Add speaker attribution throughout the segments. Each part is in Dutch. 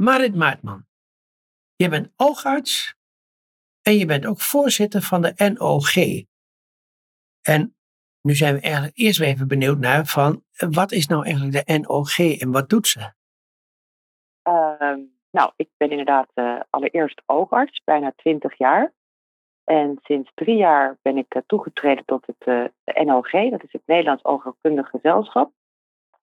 Speaker 1: Marit Maartman, je bent oogarts en je bent ook voorzitter van de NOG. En nu zijn we eigenlijk eerst even benieuwd naar van wat is nou eigenlijk de NOG en wat doet ze?
Speaker 2: Ehm, nou, ik ben inderdaad uh, allereerst oogarts, bijna 20 jaar. En sinds drie jaar ben ik uh, toegetreden tot het uh, NOG, dat is het Nederlands Oogheelkundig Gezelschap.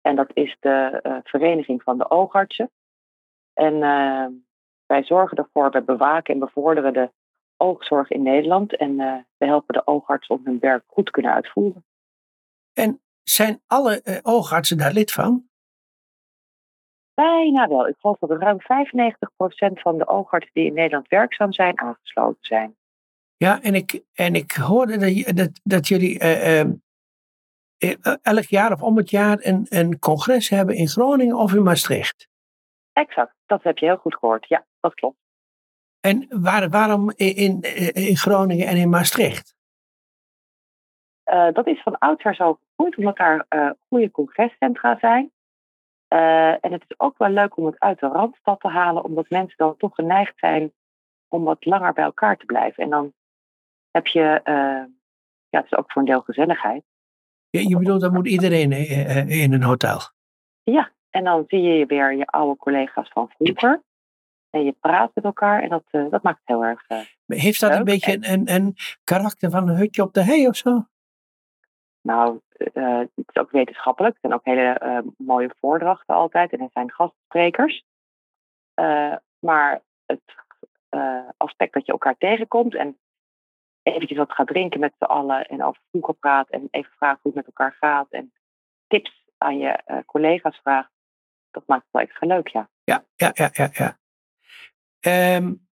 Speaker 2: En dat is de vereniging van de oogartsen. En ehm, wij zorgen ervoor, we bewaken en bevorderen de oogzorg in Nederland. En we helpen de oogartsen om hun werk goed te kunnen uitvoeren.
Speaker 1: En zijn alle oogartsen daar lid van?
Speaker 2: Bijna wel. Ik geloof dat ruim 95% van de oogartsen die in Nederland werkzaam zijn, aangesloten zijn.
Speaker 1: Ja, en ik, en ik hoorde dat, dat, dat jullie uh, uh, elk jaar of om het jaar een, een congres hebben in Groningen of in Maastricht.
Speaker 2: Exact, dat heb je heel goed gehoord. Ja, dat klopt.
Speaker 1: En waar, waarom in, in Groningen en in Maastricht?
Speaker 2: Uh, dat is van oudsher zo gegroeid, omdat daar goede congrescentra zijn. Uh, en het is ook wel leuk om het uit de randstad te halen, omdat mensen dan toch geneigd zijn om wat langer bij elkaar te blijven. En dan heb je, ja, het is ook voor een deel gezelligheid.
Speaker 1: Ja, je bedoelt, dan moet iedereen in een hotel?
Speaker 2: Ja, en dan zie je weer je oude collega's van vroeger. En je praat met elkaar en dat, dat maakt het heel erg.
Speaker 1: Heeft dat
Speaker 2: leuk.
Speaker 1: een beetje een, een karakter van een hutje op de hei of zo?
Speaker 2: Nou, uh, het is ook wetenschappelijk. Er zijn ook hele uh, mooie voordrachten altijd en er zijn gastsprekers. Uh, maar het aspect dat je elkaar tegenkomt en eventjes wat gaat drinken met z'n allen en over vroeger praat en even vragen hoe het met elkaar gaat en tips aan je collega's vraagt, dat maakt het wel extra leuk, ja.
Speaker 1: Ja, ja, ja, ja. ja. Um,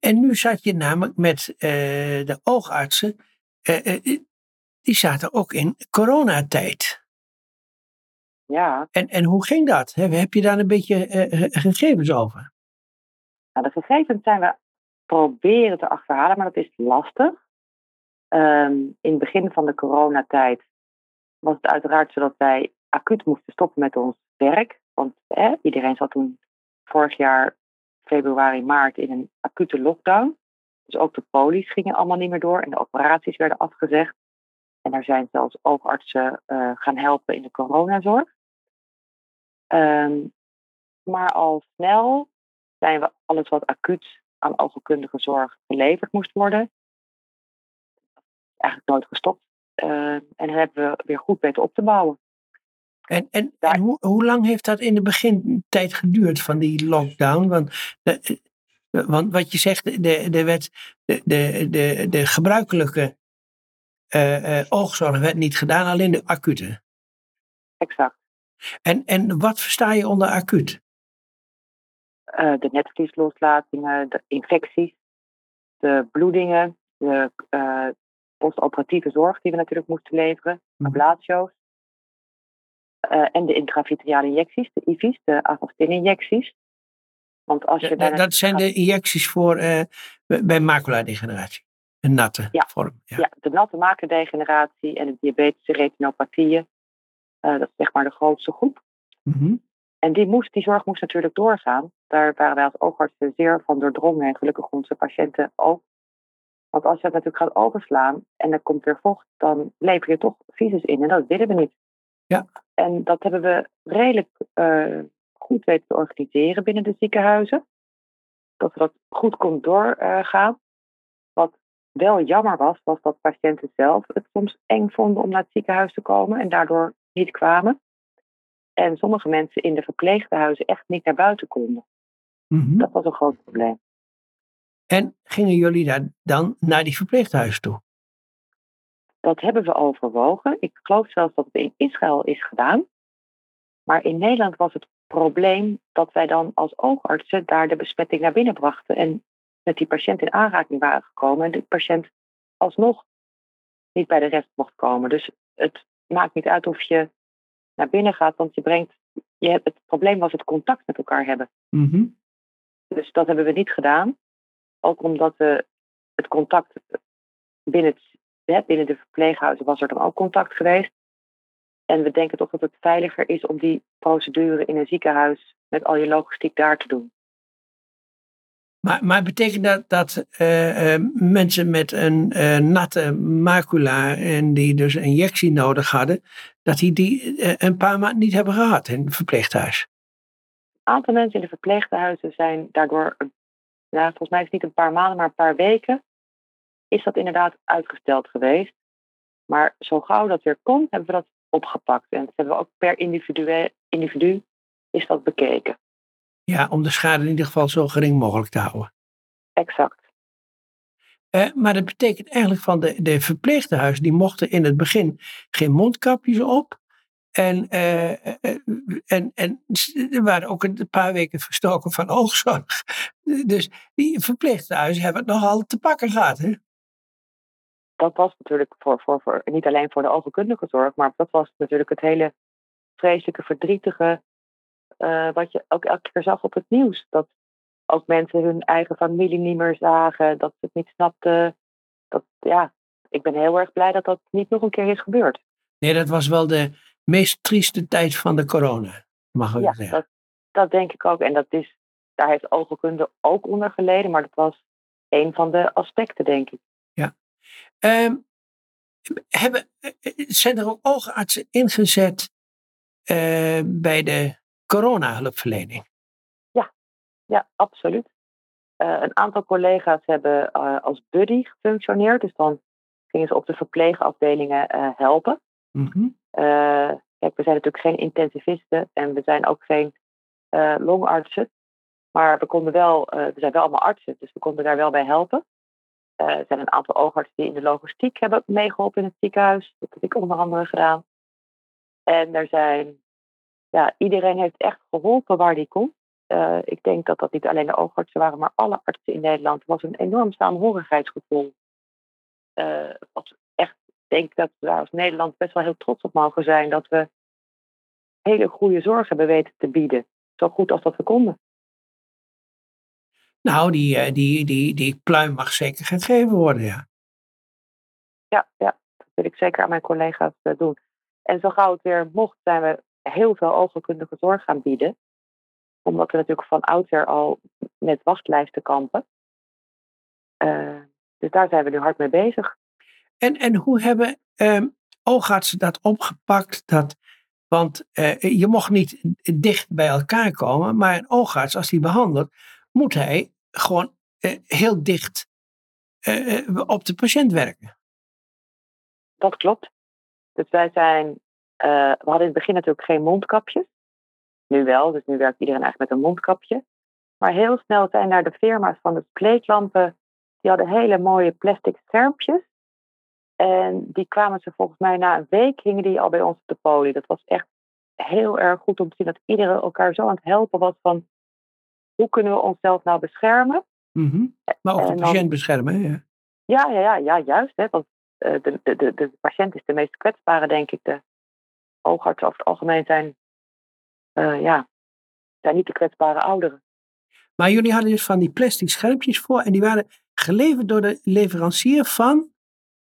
Speaker 1: en nu zat je namelijk met de oogartsen die zaten ook in coronatijd.
Speaker 2: Ja.
Speaker 1: En, en hoe ging dat? Heb je daar een beetje uh, gegevens over?
Speaker 2: Nou, de gegevens zijn we proberen te achterhalen, maar dat is lastig. Um, in het begin van de coronatijd was het uiteraard zo dat wij acuut moesten stoppen met ons werk. Want eh, iedereen zat toen vorig jaar februari, maart in een acute lockdown. Dus ook de polies gingen allemaal niet meer door en de operaties werden afgezegd. En er zijn zelfs oogartsen uh, gaan helpen in de coronazorg. Um, maar al snel zijn we alles wat acuut aan oogkundige zorg geleverd moest worden. Eigenlijk nooit gestopt. Uh, en hebben we weer goed weten op te bouwen.
Speaker 1: En, en, en hoe, hoe, lang heeft dat in de begintijd geduurd van die lockdown? Want, de, want wat je zegt, de, de, de, de, de, de gebruikelijke uh, uh, oogzorg werd niet gedaan, alleen de acute.
Speaker 2: Exact.
Speaker 1: En, en wat versta je onder acuut?
Speaker 2: Uh, de netvlieslooslatingen, de infecties, de bloedingen, de postoperatieve zorg die we natuurlijk moesten leveren, mm. Ablatio's. en de intravitreale injecties, de IV's, de Avastin-injecties.
Speaker 1: Want als je dat, dat zijn de injecties voor, bij maculadegeneratie? Een natte
Speaker 2: ja.
Speaker 1: vorm.
Speaker 2: Ja. ja. de natte makerdegeneratie en de diabetische retinopathieën. Uh, dat is zeg maar de grootste groep.
Speaker 1: Mm -hmm.
Speaker 2: En die, moest, die zorg moest natuurlijk doorgaan. Daar waren wij als oogartsen zeer van doordrongen en gelukkig onze patiënten ook. Want als je het natuurlijk gaat overslaan en er komt weer vocht, dan lever je toch visus in en dat willen we niet.
Speaker 1: Ja.
Speaker 2: En dat hebben we redelijk uh, goed weten te organiseren binnen de ziekenhuizen. Dat we dat goed kon doorgaan. Wat wel jammer was, was dat patiënten zelf het soms eng vonden om naar het ziekenhuis te komen en daardoor niet kwamen. En sommige mensen in de verpleeghuizen echt niet naar buiten konden.
Speaker 1: Mm -hmm.
Speaker 2: Dat was een groot probleem.
Speaker 1: En gingen jullie daar dan naar die verpleeghuizen toe?
Speaker 2: Dat hebben we overwogen. Ik geloof zelfs dat het in Israël is gedaan. Maar in Nederland was het probleem dat wij dan als oogartsen daar de besmetting naar binnen brachten. En met die patiënt in aanraking waren gekomen en de patiënt alsnog niet bij de rest mocht komen. Dus het maakt niet uit of je naar binnen gaat, want je brengt. Je hebt, het probleem was het contact met elkaar hebben.
Speaker 1: Mm -hmm.
Speaker 2: Dus dat hebben we niet gedaan. Ook omdat we het contact binnen, het, binnen de verpleeghuizen was er dan ook contact geweest. En we denken toch dat het veiliger is om die procedure in een ziekenhuis met al je logistiek daar te doen.
Speaker 1: Maar, maar betekent dat dat uh, uh, mensen met een uh, natte macula en die dus een injectie nodig hadden, dat die die een paar maanden niet hebben gehad in het verpleeghuis?
Speaker 2: Een aantal mensen in de verpleeghuizen zijn daardoor, ja, volgens mij is het niet een paar maanden, maar een paar weken, is dat inderdaad uitgesteld geweest. Maar zo gauw dat weer komt, hebben we dat opgepakt. En dat hebben we ook per individu, individu is dat bekeken.
Speaker 1: Ja, om de schade in ieder geval zo gering mogelijk te houden.
Speaker 2: Exact.
Speaker 1: Uh, maar dat betekent eigenlijk van de, de verpleeghuizen, die mochten in het begin geen mondkapjes op. En, uh, en, en er waren ook een paar weken verstoken van oogzorg. Dus die verpleeghuizen hebben het nogal te pakken gehad. Hè?
Speaker 2: Dat was natuurlijk voor, voor, voor, niet alleen voor de oogkundige zorg, maar dat was natuurlijk het hele vreselijke, verdrietige uh, wat je ook elke keer zag op het nieuws. Dat ook mensen hun eigen familie niet meer zagen, dat ze het niet snapten. Dat, ja, ik ben heel erg blij dat dat niet nog een keer is gebeurd.
Speaker 1: Nee, dat was wel de meest trieste tijd van de corona, mag ik
Speaker 2: ja,
Speaker 1: zeggen.
Speaker 2: Dat, dat denk ik ook. En dat is, daar heeft oogkunde ook onder geleden, maar dat was een van de aspecten, denk ik.
Speaker 1: Um, hebben, eh, zijn er ook oogartsen ingezet uh, bij de coronahulpverlening?
Speaker 2: Ja, ja absoluut. Uh, een aantal collega's hebben uh, als buddy gefunctioneerd. Dus dan gingen ze op de verpleegafdelingen helpen.
Speaker 1: Mm -hmm.
Speaker 2: kijk, we zijn natuurlijk geen intensivisten en we zijn ook geen longartsen. Maar we, konden wel, we zijn wel allemaal artsen, dus we konden daar wel bij helpen. Er zijn een aantal oogartsen die in de logistiek hebben meegeholpen in het ziekenhuis. Dat heb ik onder andere gedaan. En er zijn ja, iedereen heeft echt geholpen waar die kon. Uh, ik denk dat dat niet alleen de oogartsen waren, maar alle artsen in Nederland. Er was een enorm saamhorigheidsgevoel. Uh, wat echt, denk dat we als Nederland best wel heel trots op mogen zijn. Dat we hele goede zorg hebben weten te bieden. Zo goed als dat we konden.
Speaker 1: Nou, die, die, die, die pluim mag zeker gegeven worden, ja.
Speaker 2: Ja, ja, dat wil ik zeker aan mijn collega's doen. En zo gauw het weer mocht, zijn we heel veel oogkundige zorg gaan bieden. Omdat we natuurlijk van oudsher al met wachtlijsten kampen. Uh, dus daar zijn we nu hard mee bezig.
Speaker 1: En, en hoe hebben um, oogartsen dat opgepakt? Dat, want uh, je mocht niet dicht bij elkaar komen, maar een oogarts, als hij behandelt, moet hij gewoon uh, heel dicht op de patiënt werken.
Speaker 2: Dat klopt. Dus wij zijn we hadden in het begin natuurlijk geen mondkapjes. Nu wel, dus nu werkt iedereen eigenlijk met een mondkapje. Maar heel snel zijn naar de firma's van de kleedlampen. Die hadden hele mooie plastic schermpjes. En die kwamen ze volgens mij na een week hingen die al bij ons op de poli. Dat was echt heel erg goed om te zien dat iedereen elkaar zo aan het helpen was van hoe kunnen we onszelf nou beschermen.
Speaker 1: Mm -hmm. Maar ook de patiënt dan, beschermen, ja.
Speaker 2: Ja, ja, ja, ja juist. Hè, want uh, de, de, de, de patiënt is de meest kwetsbare, denk ik. De, oogartsen over het algemeen zijn, uh, ja, zijn niet de kwetsbare ouderen.
Speaker 1: Maar jullie hadden dus van die plastic schermpjes voor en die waren geleverd door de leverancier van?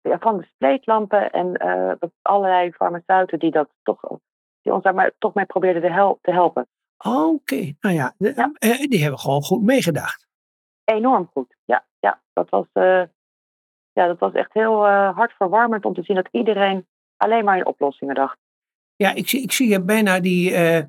Speaker 2: Ja, van de spleetlampen en uh, allerlei farmaceuten die, dat toch, die ons daar maar toch mee probeerden te helpen.
Speaker 1: Oké, okay. nou ja, ja, uh, die hebben gewoon goed meegedacht.
Speaker 2: Enorm goed, ja. ja dat, was, ja dat was echt heel hartverwarmend om te zien dat iedereen alleen maar in oplossingen dacht.
Speaker 1: Ja, ik, zie, ik zie je bijna die, uh,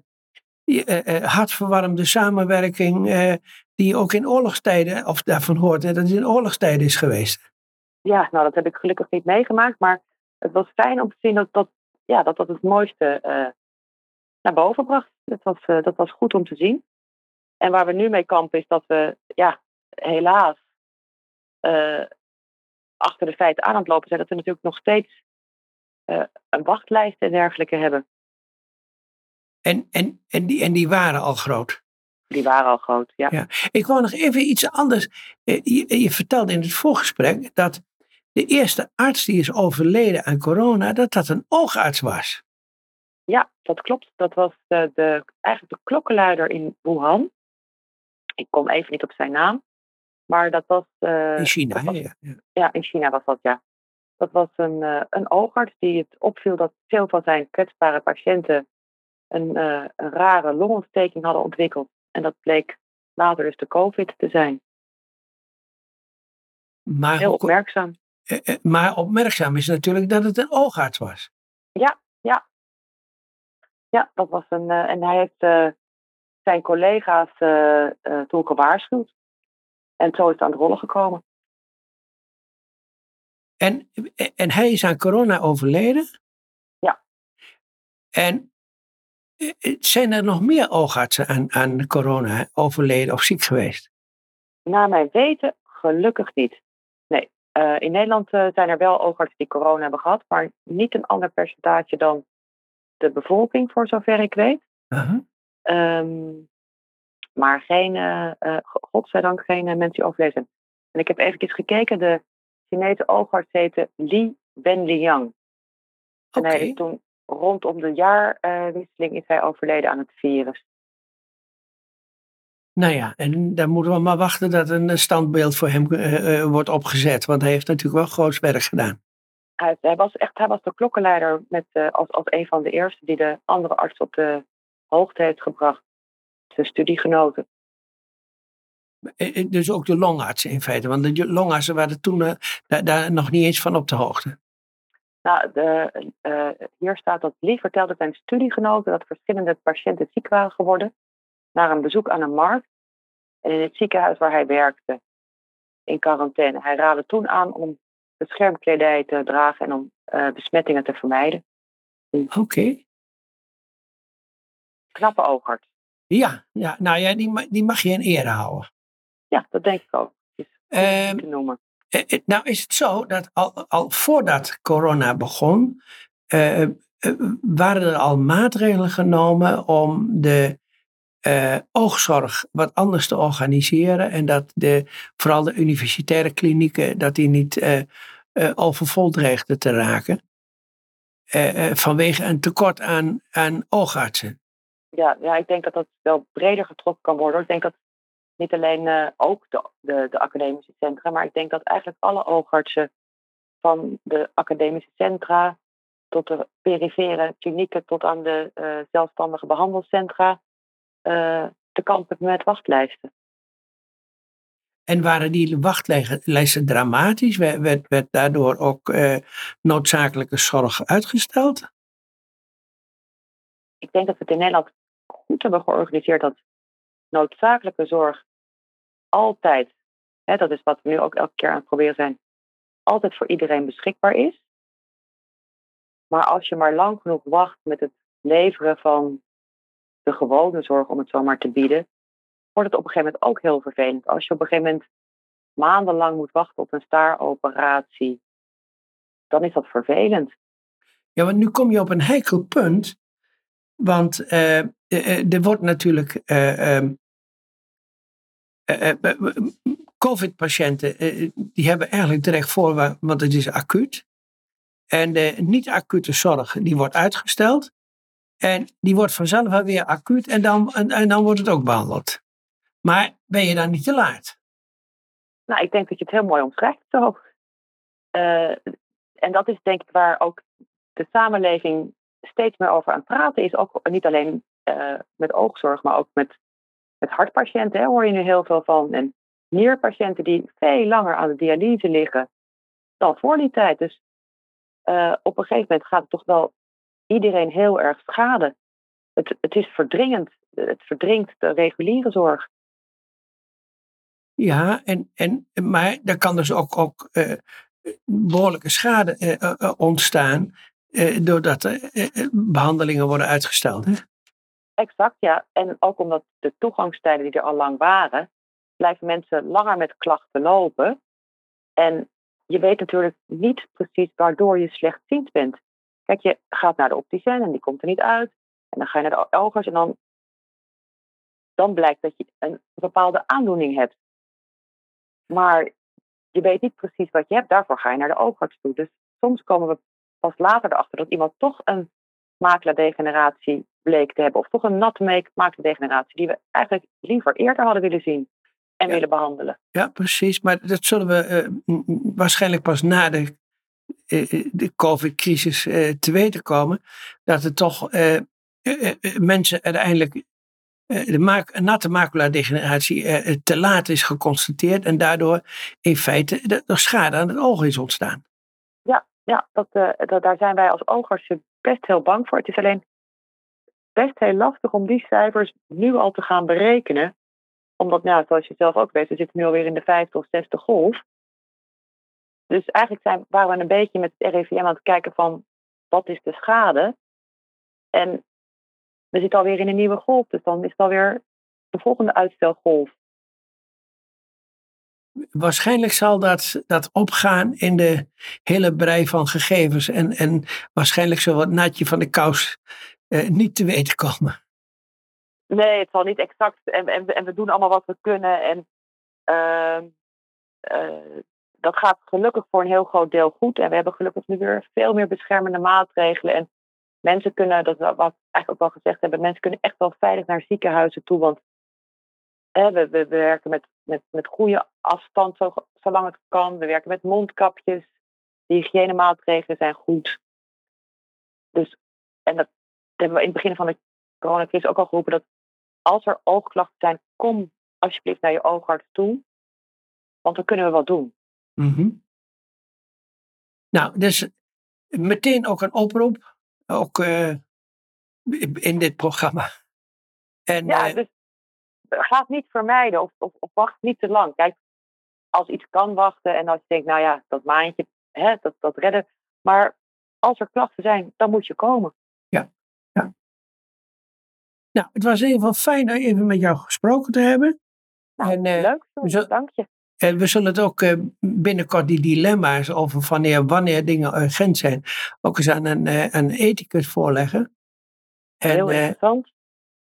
Speaker 1: die uh, hartverwarmde samenwerking uh, die je ook in oorlogstijden, of daarvan hoort, hè, dat het in oorlogstijden is geweest.
Speaker 2: Ja, nou dat heb ik gelukkig niet meegemaakt, maar het was fijn om te zien dat dat, ja, dat, dat het mooiste naar boven bracht. Dat was, dat was goed om te zien. En waar we nu mee kampen is dat we, ja, helaas achter de feiten aan het lopen zijn, dat we natuurlijk nog steeds uh, een wachtlijst en dergelijke hebben.
Speaker 1: En, en, en, die, en die waren al groot?
Speaker 2: Die waren al groot, ja.
Speaker 1: ja. Ik wou nog even iets anders. Eh, je, je, vertelde in het voorgesprek dat de eerste arts die is overleden aan corona, dat dat een oogarts was.
Speaker 2: Ja, dat klopt. Dat was de, de, eigenlijk de klokkenluider in Wuhan. Ik kom even niet op zijn naam. Maar dat was... Uh,
Speaker 1: in China,
Speaker 2: was,
Speaker 1: ja,
Speaker 2: ja. Ja, in China was dat, ja. Dat was een, uh, een oogarts die het opviel dat veel van zijn kwetsbare patiënten een, uh, een rare longontsteking hadden ontwikkeld. En dat bleek later dus de COVID te zijn.
Speaker 1: Maar
Speaker 2: Heel opmerkzaam.
Speaker 1: Maar opmerkzaam is natuurlijk dat het een oogarts was.
Speaker 2: Ja, ja. Ja, dat was een. en hij heeft zijn collega's toen gewaarschuwd. En zo is het aan het rollen gekomen.
Speaker 1: En, en hij is aan corona overleden?
Speaker 2: Ja.
Speaker 1: En zijn er nog meer oogartsen aan, aan corona overleden of ziek geweest?
Speaker 2: Naar mijn weten gelukkig niet. Nee, uh, in Nederland uh, zijn er wel oogartsen die corona hebben gehad, maar niet een ander percentage dan de bevolking, voor zover ik weet.
Speaker 1: Uh -huh.
Speaker 2: um, maar geen, uh, godzijdank geen mensen die overleden zijn. En ik heb even gekeken, de Chinese oogarts heette Li Wenliang. En
Speaker 1: okay.
Speaker 2: hij is toen rondom de jaarwisseling is hij overleden aan het virus.
Speaker 1: Nou ja, en dan moeten we maar wachten dat een standbeeld voor hem uh, wordt opgezet. Want hij heeft natuurlijk wel groot werk gedaan.
Speaker 2: Hij, hij was echt hij was de klokkenleider met, uh, als, als een van de eerste die de andere arts op de hoogte heeft gebracht. Zijn studiegenoten.
Speaker 1: Dus ook de longartsen in feite. Want de longartsen waren toen daar, daar nog niet eens van op de hoogte.
Speaker 2: Nou, de, uh, hier staat dat Lee vertelde zijn studiegenoten dat verschillende patiënten ziek waren geworden na een bezoek aan een markt en in het ziekenhuis waar hij werkte in quarantaine. Hij raadde toen aan om beschermkledij te dragen en om uh, besmettingen te vermijden.
Speaker 1: Oké. Okay.
Speaker 2: Knappe oogarts.
Speaker 1: Ja, ja, nou ja, die, die mag je in ere houden.
Speaker 2: Ja, dat denk ik ook. Is
Speaker 1: um,
Speaker 2: te noemen.
Speaker 1: Nou is het zo dat al, al voordat corona begon, uh, waren er al maatregelen genomen om de uh, oogzorg wat anders te organiseren. En dat de, vooral de universitaire klinieken, dat die niet overvol dreigden te raken. vanwege een tekort aan, aan oogartsen.
Speaker 2: Ja, ja, ik denk dat dat wel breder getrokken kan worden. Ik denk dat niet alleen uh, ook de, de, de, academische centra, maar ik denk dat eigenlijk alle oogartsen van de academische centra tot de perifere klinieken tot aan de uh, zelfstandige behandelcentra uh, te kampen met wachtlijsten.
Speaker 1: En waren die wachtlijsten dramatisch? Werd, werd, daardoor ook noodzakelijke zorg uitgesteld?
Speaker 2: Ik denk dat we het in Nederland goed hebben georganiseerd dat noodzakelijke zorg altijd, hè, dat is wat we nu ook elke keer aan het proberen zijn, altijd voor iedereen beschikbaar is. Maar als je maar lang genoeg wacht met het leveren van de gewone zorg, om het zo maar te bieden, wordt het op een gegeven moment ook heel vervelend. Als je op een gegeven moment maandenlang moet wachten op een staaroperatie, dan is dat vervelend.
Speaker 1: Ja, want nu kom je op een heikel punt. Want uh, uh, er wordt natuurlijk um, COVID-patiënten, die hebben eigenlijk terecht voor, want het is acuut. En de niet-acute zorg, die wordt uitgesteld. En die wordt vanzelf wel weer acuut en dan, en, en, dan wordt het ook behandeld. Maar ben je dan niet te laat?
Speaker 2: Nou, ik denk dat je het heel mooi omschrijft zo. Uh, en dat is denk ik waar ook de samenleving steeds meer over aan het praten is. Ook niet alleen uh, met oogzorg, maar ook met met hartpatiënten hè, hoor je nu heel veel van. En nierpatiënten die veel langer aan de dialyse liggen dan voor die tijd. Dus uh, op een gegeven moment gaat het toch wel iedereen heel erg schade. Het, het is verdringend. Het verdringt de reguliere zorg.
Speaker 1: Ja, en, en, maar er kan dus ook, ook uh, behoorlijke schade uh, ontstaan doordat er behandelingen worden uitgesteld. Hè?
Speaker 2: Exact, ja. En ook omdat de toegangstijden die er al lang waren, blijven mensen langer met klachten lopen. En je weet natuurlijk niet precies waardoor je slechtziend bent. Kijk, je gaat naar de opticien en die komt er niet uit. En dan ga je naar de oogarts en dan, dan blijkt dat je een bepaalde aandoening hebt. Maar je weet niet precies wat je hebt, daarvoor ga je naar de oogarts toe. Dus soms komen we pas later erachter dat iemand toch een makelaardegeneratie bleek te hebben. Of toch een natte makelaardegeneratie die we eigenlijk liever eerder hadden willen zien en
Speaker 1: Ja.
Speaker 2: willen behandelen.
Speaker 1: Ja, precies. Maar dat zullen we eh, waarschijnlijk pas na de de COVID-crisis te weten komen, dat er toch mensen uiteindelijk de maak, natte maculadegeneratie te laat is geconstateerd en daardoor in feite er schade aan het oog is ontstaan.
Speaker 2: Ja, ja dat, daar zijn wij als oogartsen best heel bang voor. Het is alleen best heel lastig om die cijfers nu al te gaan berekenen. Omdat, nou, zoals je zelf ook weet, we zitten nu alweer in de vijfde of zesde golf. Dus eigenlijk zijn, waren we een beetje met het RIVM aan het kijken van wat is de schade. En we zitten alweer in een nieuwe golf, dus dan is het alweer de volgende uitstelgolf.
Speaker 1: Waarschijnlijk zal dat, dat opgaan in de hele brei van gegevens. En, en waarschijnlijk zal wat natje van de kous eh, niet te weten komen.
Speaker 2: Nee, het zal niet exact. En, en, en we doen allemaal wat we kunnen. En uh, uh, dat gaat gelukkig voor een heel groot deel goed. En we hebben gelukkig nu weer veel meer beschermende maatregelen. En mensen kunnen, dat wat we eigenlijk ook wel gezegd hebben, mensen kunnen echt wel veilig naar ziekenhuizen toe. Want hè, we, we, werken met, met, met goede afstand zo, zolang het kan. We werken met mondkapjes. De hygiënemaatregelen zijn goed. Dus, en dat hebben we in het begin van de coronacrisis ook al geroepen, dat als er oogklachten zijn, kom alsjeblieft naar je oogarts toe. Want dan kunnen we wat doen.
Speaker 1: Mm Nou, dus meteen ook een oproep, ook uh, in dit programma.
Speaker 2: En, ja, uh, dus ga het niet vermijden of, of, of, wacht niet te lang. Kijk, als iets kan wachten en als je denkt, nou ja, dat maandje, hè, dat, dat redden. Maar als er klachten zijn, dan moet je komen.
Speaker 1: Ja, ja. Nou, het was in ieder geval fijn even met jou gesproken te hebben.
Speaker 2: Nou, en, uh, leuk, dank je.
Speaker 1: En we zullen het ook eh, binnenkort die dilemma's over wanneer, wanneer dingen urgent zijn, ook eens aan een, uh, een ethicus voorleggen.
Speaker 2: En, Heel eh, interessant.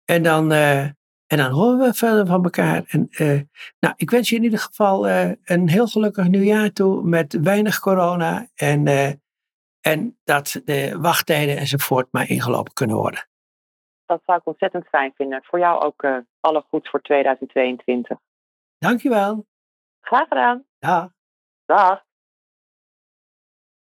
Speaker 1: en, dan, en dan horen we verder van elkaar. En, nou, ik wens je in ieder geval een heel gelukkig nieuwjaar toe met weinig corona. En, en dat de wachttijden enzovoort maar ingelopen kunnen worden.
Speaker 2: Dat zou ik ontzettend fijn vinden. Voor jou ook alle goeds voor 2022.
Speaker 1: Dankjewel.
Speaker 2: Graag gedaan.
Speaker 1: Ja.
Speaker 2: Dag.